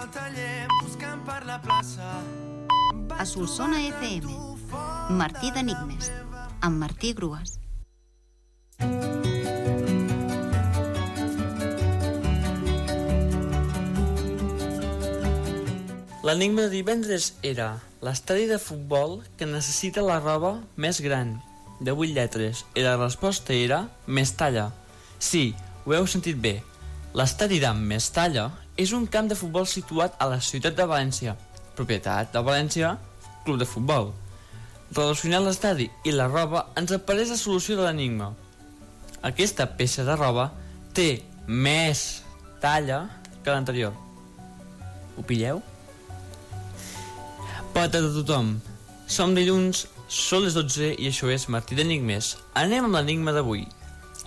al taller buscant per la plaça. A Solsona FM, Martí d'Enigmes, amb Martí Grues. L'enigma de divendres era l'estadi de futbol que necessita la roba més gran, de 8 lletres, i la resposta era Mestalla. Sí, ho heu sentit bé. L'estadi de Mestalla és un camp de futbol situat a la ciutat de València, propietat de València Club de Futbol. Relacionant l'estadi i la roba ens apareix la solució de l'enigma. Aquesta peça de roba té més talla que l'anterior. Ho pilleu? Pata de tothom. Som dilluns, són les 12 i això és Martí d'Enigmes. Anem amb l'enigma d'avui.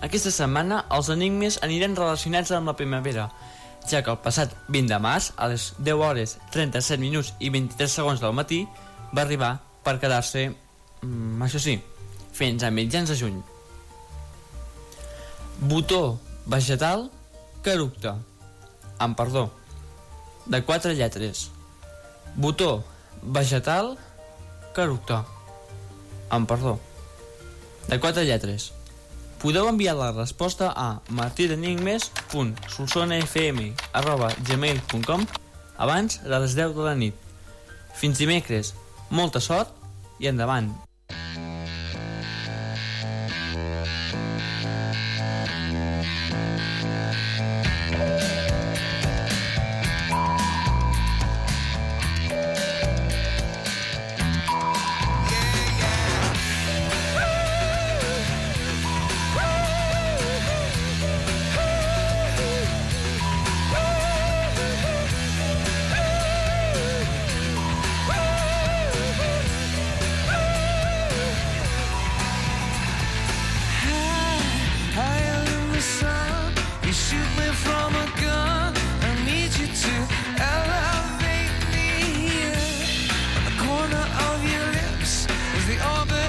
Aquesta setmana els enigmes aniran relacionats amb la primavera, ja que el passat 20 de març, a les 10 hores 37 minuts i 23 segons del matí, va arribar per quedar-se, mm, això sí, fins a mitjans de juny. Botó vegetal que eructa, amb perdó, de quatre lletres. Botó vegetal que eructa, amb perdó, de quatre lletres. Podeu enviar la resposta a martirenigmes.solsonafm.gmail.com abans de les 10 de la nit. Fins dimecres, molta sort i endavant! the.